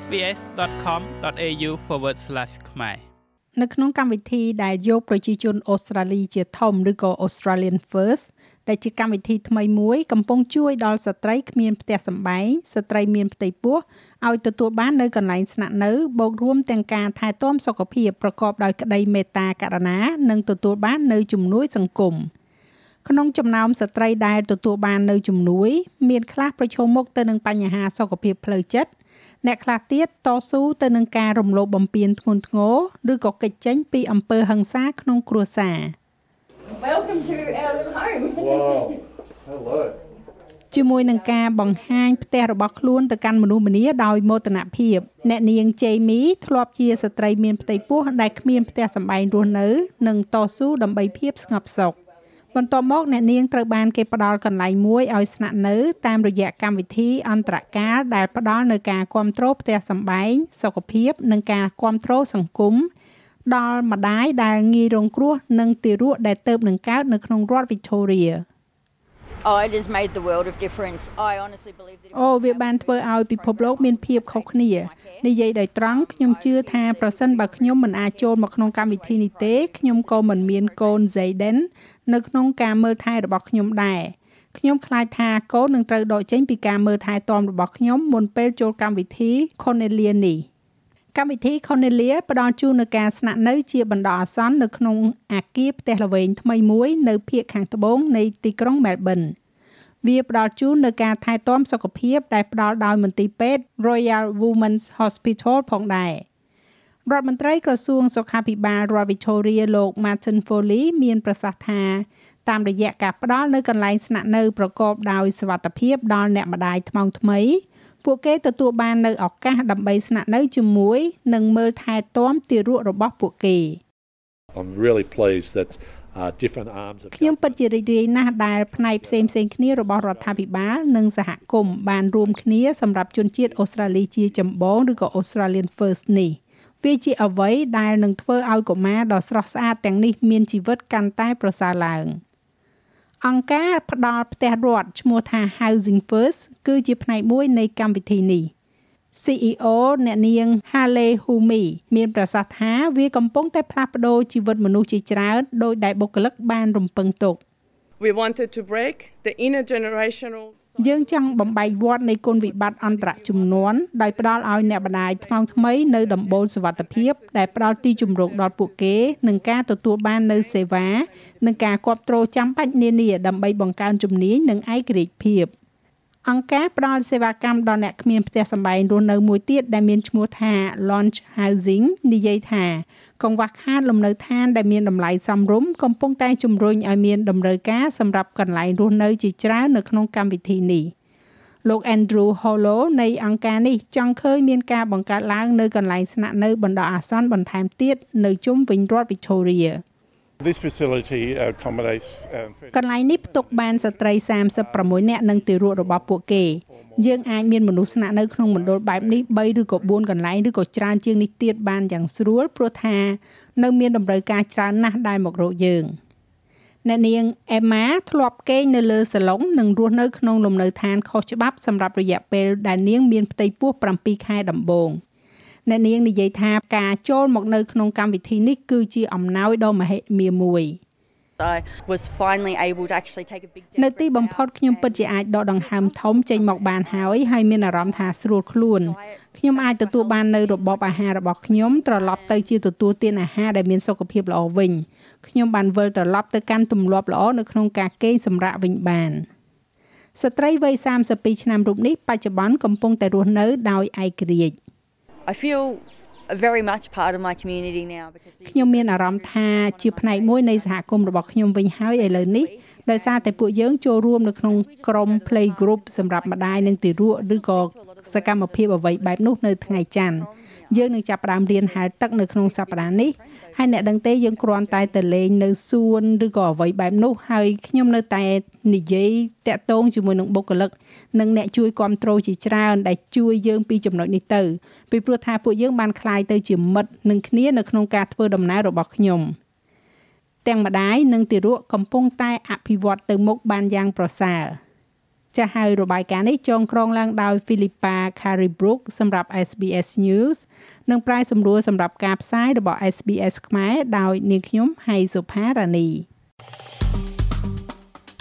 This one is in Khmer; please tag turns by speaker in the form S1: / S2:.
S1: sbs.com.au/ ខ្មែរ
S2: នៅក្នុងកម្មវិធីដែលយកប្រជាជនអូស្ត្រាលីជាធំឬក៏ Australian First ដែលជាកម្មវិធីថ្មីមួយកំពុងជួយដល់ស្ត្រីគ្មានផ្ទះសម្បែងស្ត្រីមានផ្ទៃពោះឲ្យទទួលបាននៅកន្លែងស្នាក់នៅបូករួមទាំងការថែទាំសុខភាពប្រកបដោយក្តីមេត្តាករុណានិងទទួលបាននៅជំនួយសង្គមក្នុងចំណោមស្ត្រីដែលទទួលបាននៅជំនួយ មានខ្លះប្រឈមមុខទៅនឹងបញ្ហាសុខភាពផ្លូវចិត្ត អ្នកខ្លះទៀតតស៊ូទៅនឹងការរំលោភបំពានធ្ងន់ធ្ងរឬក៏កិច្ចចេញពីអំពើហិង្សាក្នុងគ្រួសារ
S3: Welcome to our little home.
S4: Wow. Hello.
S2: ជាមួយនឹងការបង្ហាញផ្ទះរបស់ខ្លួនទៅកាន់មនុស្សម្នាដោយមោទនភាពអ្នកនាង Jamie ធ្លាប់ជាស្ត្រីមានផ្ទៃពោះដែលគ្មានផ្ទះសម្បែងរស់នៅ និងតស៊ូដើម្បីភាពស្ងប់សុខ បន្ទាប់មកអ្នកនាងត្រូវបានគេផ្ដល់កន្លែងមួយឲ្យស្នាក់នៅតាមរយៈកម្មវិធីអន្តរការដែលផ្ដល់នូវការគ្រប់គ្រងផ្ទះសម្បែងសុខភាព និងការគ្រប់គ្រងសង្គមដល់ម្ដាយដែលងាយរងគ្រោះនិងទារកដែលទៅនឹងកើតនៅក្នុងរដ្ឋ Victoria អូវាបានធ្វើឲ្យពិភពលោកមានភាពខុសគ្នានិយាយដោយត្រង់ខ្ញុំជឿថាប្រសិនបើខ្ញុំមិនអាចចូលមកក្នុងកម្មវិធីនេះទេខ្ញុំក៏មិនមានកូន Zayden នៅក្នុងការមើលថែរបស់ខ្ញុំដែរខ្ញុំខ្លាចថាកូននឹងត្រូវដកចេញពីការមើលថែទាំរបស់ខ្ញុំមុនពេលចូលកម្មវិធី Cornelia នេះ កម្មវិធី Cornelia ផ្ដល់ជូននូវការស្នាក់នៅជាបណ្ដោះអាសន្ននៅក្នុងអាគារផ្ទះល្វែងថ្មីមួយនៅភូមិខាងត្បូងនៃទីក្រុង Melbourne វាផ្ដល់ជូននូវការថែទាំសុខភាពដែលផ្ដល់ដោយមន្ទីរពេទ្យ Royal Women's Hospital ផងដែររដ្ឋមន្ត្រីក្រសួងសុខាភិបាលរដ្ឋ Victoria លោក Martin Foley មានប្រសាសន៍ថាតាមរយៈការផ្ដល់នៅកន្លែងស្នាក់នៅប្រកបដោយសុវត្ថិភាពដល់អ្នកម្ដាយថ្មោងថ្មី ពួកគេទទួលបាននៅឱកាសដើម្បីស្នាក់នៅជាមួយនិងមើលថែទាំទារករបស់ពួកគេ
S4: I'm really pleased that uh, different arms of
S2: ខ្ញុំពិតជារីករាយណាស់ដែលផ្នែកផ្សេងផ្សេងគ្នារបស់រដ្ឋាភិបាលនិងសហគមន៍បានរួមគ្នាសម្រាប់ជនជាតិអូស្ត្រាលីជាចម្បងឬក៏ Australian First នេះវាជាអ្វីដែលនឹងធ្វើឲ្យកុមារដ៏ស្រស់ស្អាតទាំងនេះមានជីវិតកាន់តែប្រសើរឡើង អង្គការផ្ដល់ផ្ទះរដ្ឋឈ្មោះថា Housing First គឺជាផ្នែកមួយនៃកម្មវិធីនេះ CEO អ្នកនាង Hale Humi មានប្រសាសន៍ថាវាកំពុងតែផ្លាស់ប្ដូរជីវិតមនុស្សជាច្រើនដោយដែលបុគ្គលិកបានរំពឹងទុក
S5: We wanted to break the intergenerational
S2: យើងចង់បំបែកវដ្តនៃគុណវិបត្តិអន្តរជំនាន់ដោយផ្ដល់ឲ្យអ្នកម្ដាយថ្មងថ្មីនៅដំបូលសុវត្ថិភាពដែលផ្ដល់ទីជម្រកដល់ពួកគេនិងការទទួលបាននៅសេវានិងការគ្រប់គ្រងចាំបាច់នានាដើម្បីបង្កើនជំនាញនិងឯករាជ្យភាព។ អង្គការផ្ដល់សេវាកម្មដល់អ្នកគ្មានផ្ទះសម្បែងរស់នៅមួយទៀតដែលមានឈ្មោះថា Launch Housing និយាយថាកង្វះខាតលំនៅឋានដែលមានតម្លៃសមរម្យកំពុងតែជំរុញឲ្យមានតម្រូវការសម្រាប់កន្លែងរស់នៅជាច្រើននៅក្នុងកម្មវិធីនេះលោក Andrew Hollow នៃអង្គការនេះចង់ឃើញមានការបង្កើតឡើងនៅកន្លែងស្នាក់នៅបណ្ដោះអាសន្នបន្ថែមទៀតនៅជុំវិញរដ្ឋ Victoria
S4: This facility accommodates um,
S2: កន្លែងនេះផ្ទុកបានស្ត្រី36នាក់និងទារករបស់ពួកគេយើងអាចមានមនុស្សស្នាក់នៅក្នុងមណ្ឌលបែបនេះ3ឬក៏4កន្លែងឬក៏ច្រើនជាងនេះទៀតបានយ៉ាងស្រួលព្រោះថានៅមានតម្រូវការច្រើនណាស់ដែលមករកយើងអ្នកនាងអេម៉ាធ្លាប់គេងនៅលើសាឡុងនិងរស់នៅក្នុងលំនៅឋានខុសច្បាប់សម្រាប់រយៈពេលដែលនាងមានផ្ទៃពោះ7ខែដំបូង។ អ្នកនាងនិយាយថាការចូលមកនៅក្នុងកម្មវិធីនេះគឺជាអំណោយដ៏មហិមាមួយ
S3: I was finally able to actually take a big
S2: នៅទីបំផុតខ្ញុំពិតជាអាចដកដង្ហើមធំចេញមកបានហើយហើយមានអារម្មណ៍ថាស្រួលខ្លួនខ្ញុំអាចទទួលបាននៅរបបអាហាររបស់ខ្ញុំត្រឡប់ទៅជាទទួលទានអាហារដែលមានសុខភាពល្អវិញខ្ញុំបានវិលត្រឡប់ទៅកាន់ទម្លាប់ល្អនៅក្នុងការគេងសម្រាកវិញបានស្ត្រីវ័យ32ឆ្នាំរូបនេះបច្ចុប្បន្នកំពុងតែរស់នៅដោយឯករាជ្យ
S3: I feel very much part of my community now because
S2: ខ្ញុំមានអារម្មណ៍ថាជាផ្នែកមួយនៃសហគមន៍របស់ខ្ញុំវិញហើយឥឡូវនេះដោយសារតែពួកយើងចូលរួមនៅក្នុងក្រុម play group សម្រាប់ម្ដាយនិងទារកឬក៏សកម្មភាពអ្វីបែបនោះនៅថ្ងៃច័ន្ទយើងនឹងចាប់ផ្ដើមរៀនហែលទឹកនៅក្នុងសប្តាហ៍នេះហើយអ្នកដឹងទេយើងគ្រាន់តែទៅលេងនៅសួនឬក៏អ្វីបែបនោះហើយខ្ញុំនៅតែនិយាយតាក់ទងជាមួយនឹងបុគ្គលិកនិងអ្នកជួយគ្រប់គ្រងជាច្រើនដែលជួយយើងពីចំណុចនេះទៅពីព្រោះថាពួកយើងបានคลายទៅជាមិត្តនឹងគ្នានៅក្នុងការធ្វើដំណើររបស់ខ្ញុំទាំងម្ដាយនិងទារកកំពុងតែអភិវឌ្ឍទៅមុខបានយ៉ាងប្រសើរចាស់ហើយរបាយការណ៍នេះចងក្រងឡើងដោយ Philippa Caribrook សម្រាប់ SBS News និងប្រាយសម្រួលសម្រាប់ការផ្សាយរបស់ SBS ខ្មែរដោយនាងខ្ញុំហៃសុផារ៉ានី